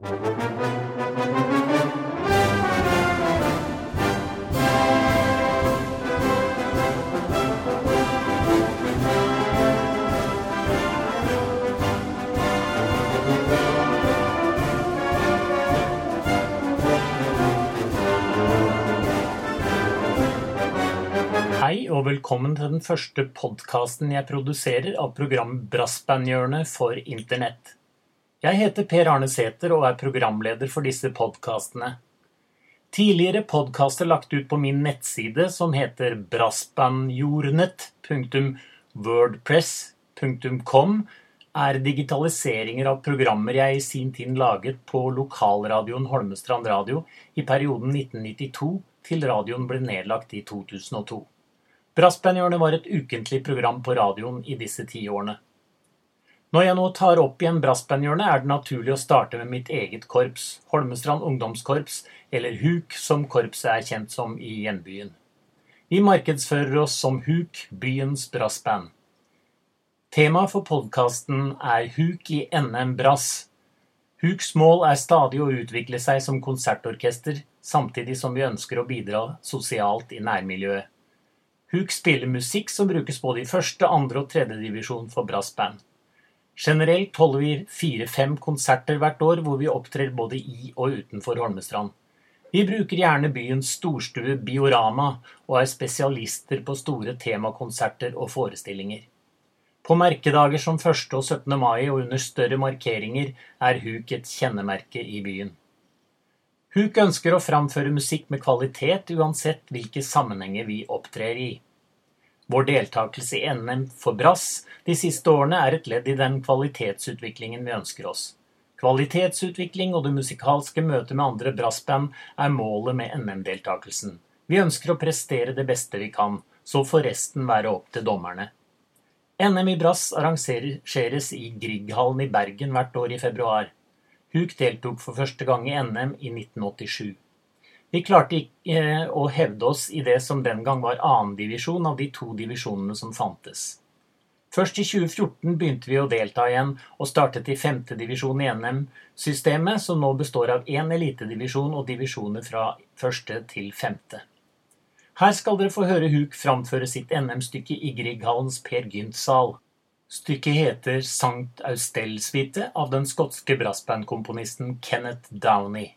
Hei og velkommen til den første podkasten jeg produserer av programmet Brassbandhjørnet for Internett. Jeg heter Per Arne Sæther og er programleder for disse podkastene. Tidligere podkaster lagt ut på min nettside som heter brassbandjordnett.wordpress.com er digitaliseringer av programmer jeg i sin tid laget på lokalradioen Holmestrand Radio i perioden 1992 til radioen ble nedlagt i 2002. Brassbandhjørnet var et ukentlig program på radioen i disse ti årene. Når jeg nå tar opp igjen Brassbandhjørnet, er det naturlig å starte med mitt eget korps, Holmestrand ungdomskorps, eller HUK som korpset er kjent som i hjembyen. Vi markedsfører oss som HUK, byens brassband. Temaet for podkasten er HUK i NM Brass. HUKs mål er stadig å utvikle seg som konsertorkester, samtidig som vi ønsker å bidra sosialt i nærmiljøet. Huk spiller musikk som brukes både i første, andre og tredje divisjon for brassband. Generelt holder vi fire-fem konserter hvert år hvor vi opptrer både i og utenfor Holmestrand. Vi bruker gjerne byens storstue Biorama og er spesialister på store temakonserter og forestillinger. På merkedager som 1. og 17. mai og under større markeringer er Huk et kjennemerke i byen. Huk ønsker å framføre musikk med kvalitet uansett hvilke sammenhenger vi opptrer i. Vår deltakelse i NM for brass de siste årene er et ledd i den kvalitetsutviklingen vi ønsker oss. Kvalitetsutvikling og det musikalske møtet med andre brassband er målet med NM-deltakelsen. Vi ønsker å prestere det beste vi kan, så får resten være opp til dommerne. NM i brass arrangeres i Grieghallen i Bergen hvert år i februar. Huk deltok for første gang i NM i 1987. Vi klarte ikke eh, å hevde oss i det som den gang var annendivisjon av de to divisjonene som fantes. Først i 2014 begynte vi å delta igjen, og startet i femtedivisjon i NM-systemet, som nå består av én elitedivisjon og divisjoner fra første til femte. Her skal dere få høre Huk framføre sitt NM-stykke i Grieghallens Per Gynt-sal. Stykket heter Sankt Austell-suite av den skotske brassbandkomponisten Kenneth Downey.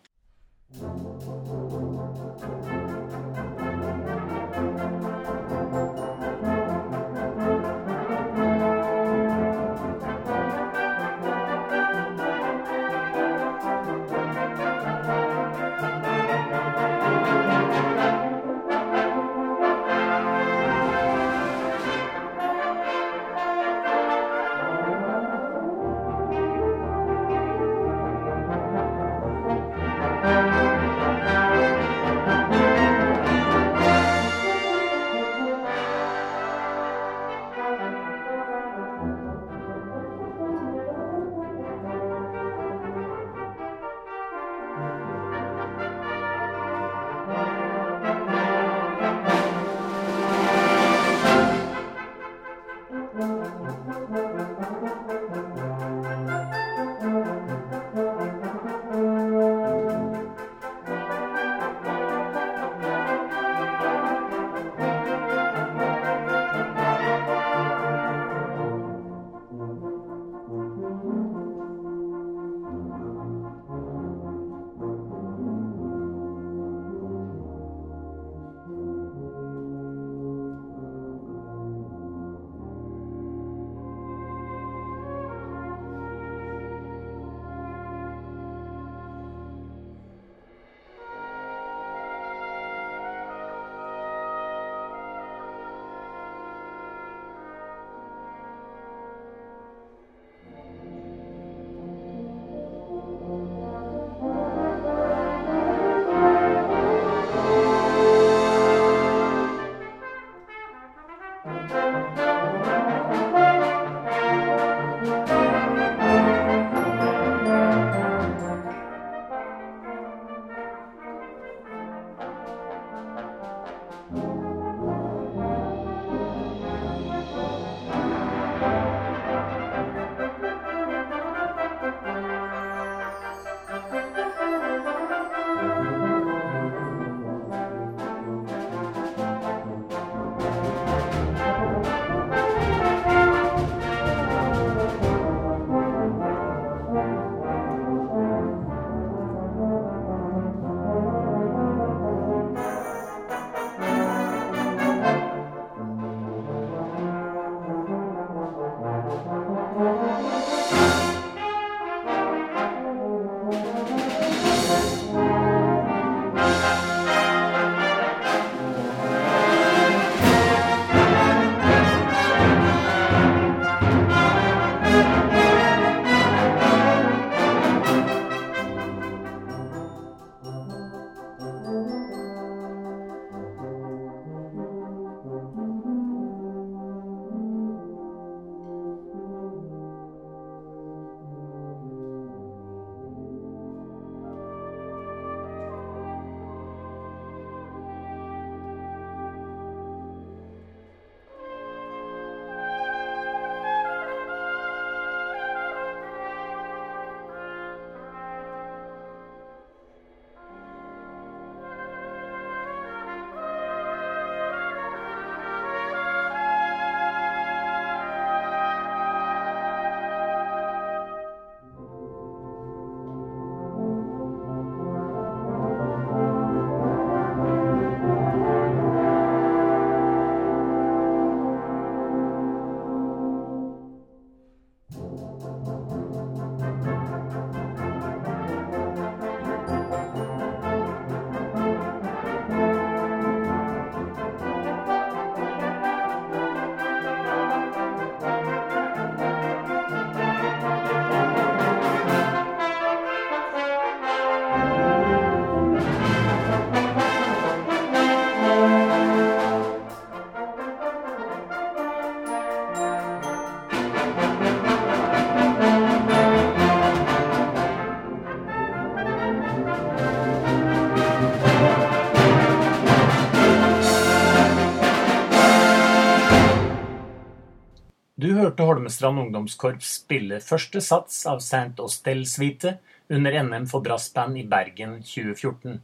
Hørte Holmestrand Ungdomskorps spille første sats av Saint Austell-suite under NM for brassband i Bergen 2014.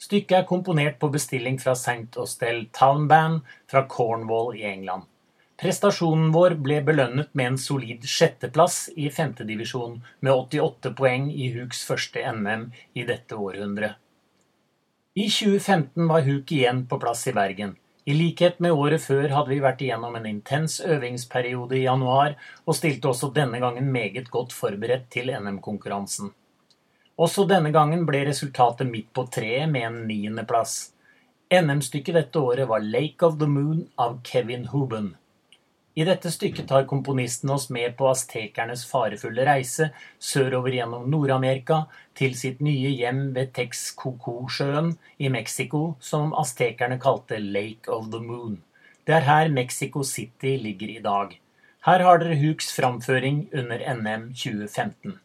Stykket er komponert på bestilling fra Saint Austell Town Band fra Cornwall i England. Prestasjonen vår ble belønnet med en solid sjetteplass i femtedivisjon med 88 poeng i Huks første NM i dette århundret. I 2015 var Huk igjen på plass i Bergen. I likhet med året før hadde vi vært igjennom en intens øvingsperiode i januar, og stilte også denne gangen meget godt forberedt til NM-konkurransen. Også denne gangen ble resultatet midt på treet med en niendeplass. NM-stykket dette året var 'Lake of the Moon' av Kevin Huben. I dette stykket tar komponisten oss med på aztekernes farefulle reise sørover gjennom Nord-Amerika til sitt nye hjem ved Texcoco-sjøen i Mexico, som aztekerne kalte Lake of the Moon. Det er her Mexico City ligger i dag. Her har dere Huks framføring under NM 2015.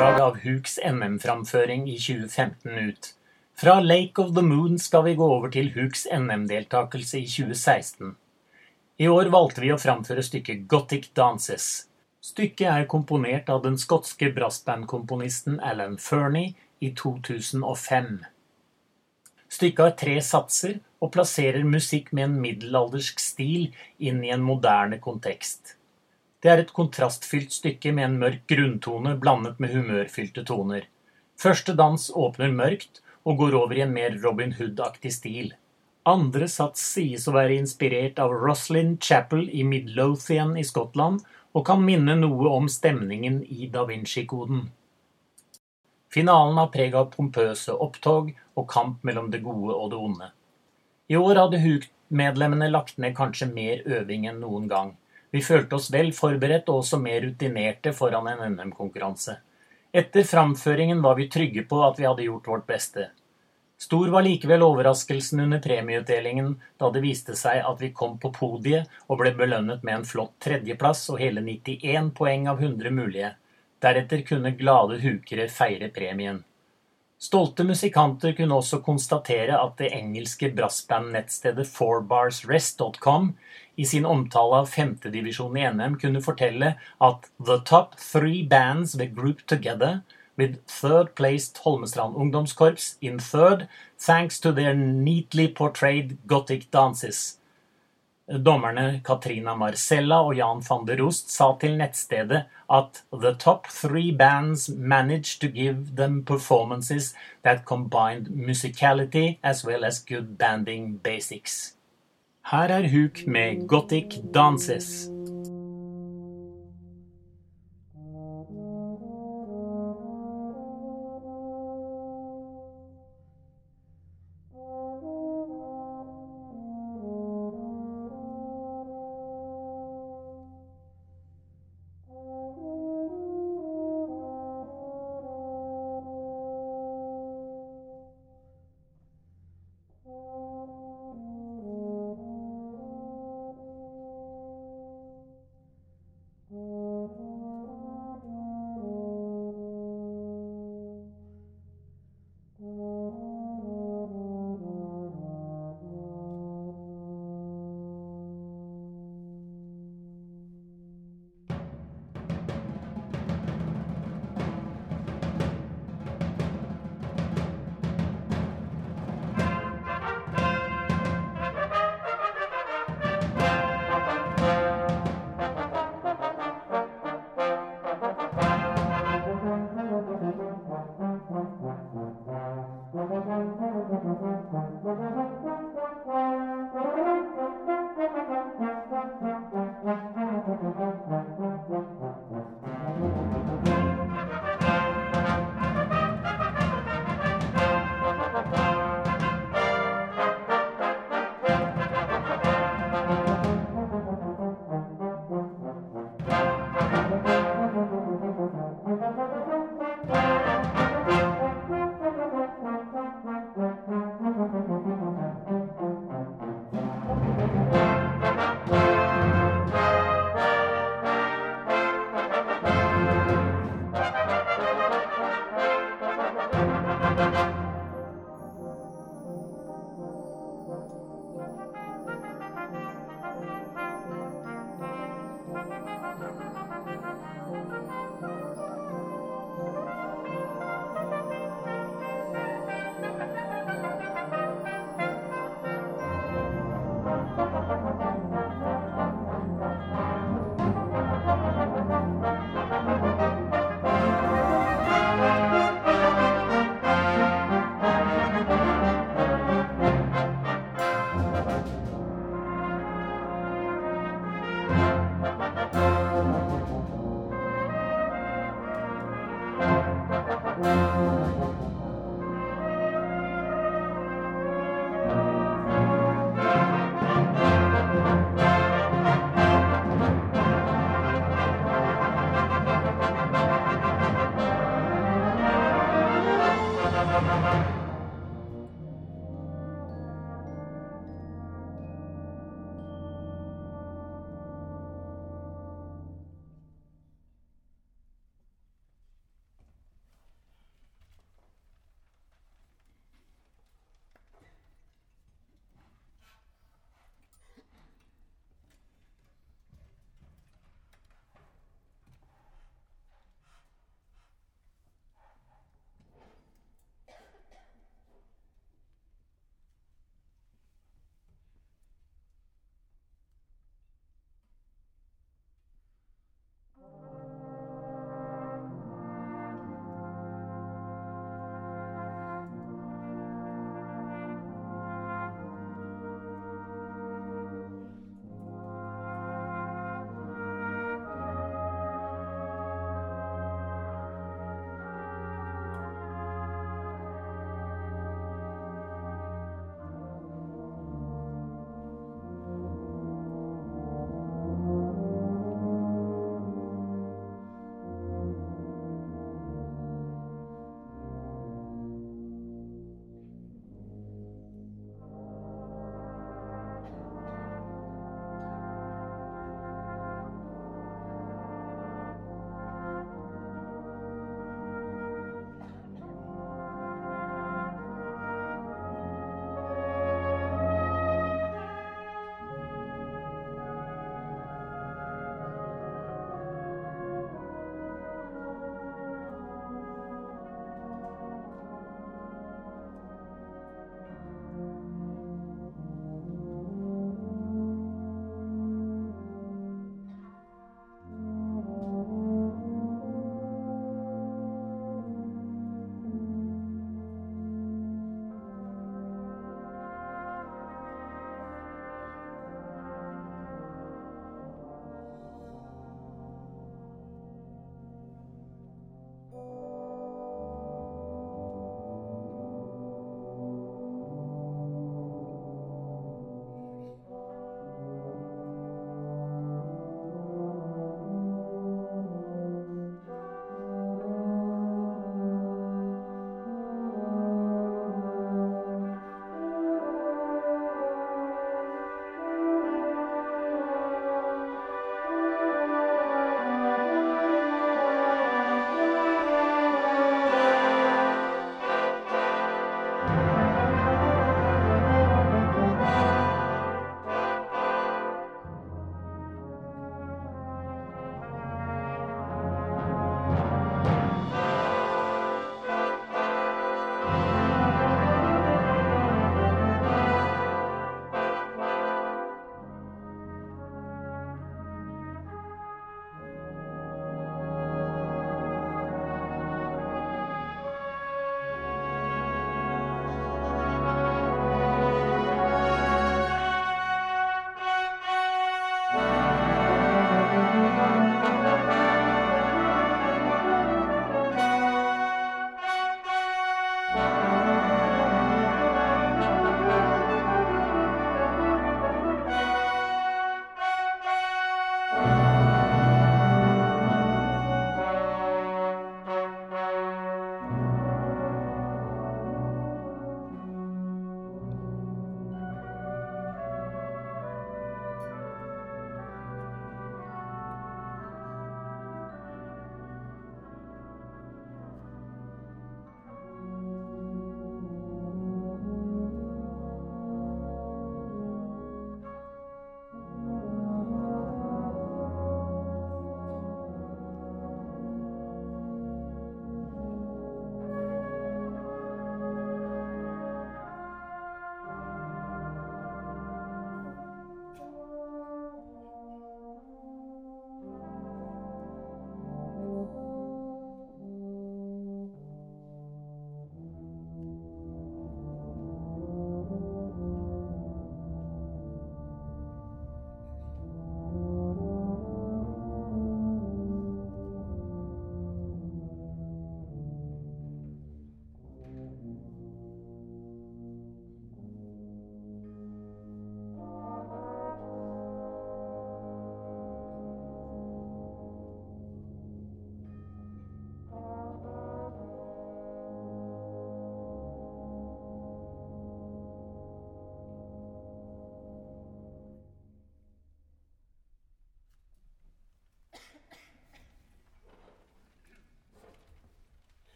utdrag av Hooks NM-framføring i 2015 ut. Fra Lake of the Moon skal vi gå over til Hooks NM-deltakelse i 2016. I år valgte vi å framføre stykket Gothic Dances. Stykket er komponert av den skotske brassbandkomponisten Alan Fernie i 2005. Stykket har tre satser og plasserer musikk med en middelaldersk stil inn i en moderne kontekst. Det er et kontrastfylt stykke med en mørk grunntone blandet med humørfylte toner. Første dans åpner mørkt og går over i en mer Robin Hood-aktig stil. Andre sats sies å være inspirert av Roslyn Chapel i Midlothian i Skottland, og kan minne noe om stemningen i Da Vinci-koden. Finalen har preg av pompøse opptog og kamp mellom det gode og det onde. I år hadde HUK-medlemmene lagt ned kanskje mer øving enn noen gang. Vi følte oss vel forberedt og også mer rutinerte foran en NM-konkurranse. Etter framføringen var vi trygge på at vi hadde gjort vårt beste. Stor var likevel overraskelsen under premieutdelingen da det viste seg at vi kom på podiet og ble belønnet med en flott tredjeplass og hele 91 poeng av 100 mulige. Deretter kunne glade hukere feire premien. Stolte musikanter kunne også konstatere at det engelske brassband-nettstedet fourbarsrest.com i sin omtale av femtedivisjonen i NM kunne fortelle at «the top three bands were grouped together» with third placed Holmestrand ungdomskorps in third, thanks to their neatly portrayed gothic dances. Dommerne Katrina Marcella og Jan van der Rost sa til nettstedet at the top three bands managed to give them performances that combined musicality as well as good banding basics. Her er Huk med Gothic Dances.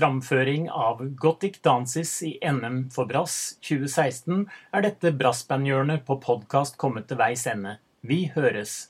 Framføring av Gothic Dances i NM for brass 2016 er dette brassbandhjørnet på podkast kommet til veis ende. Vi høres!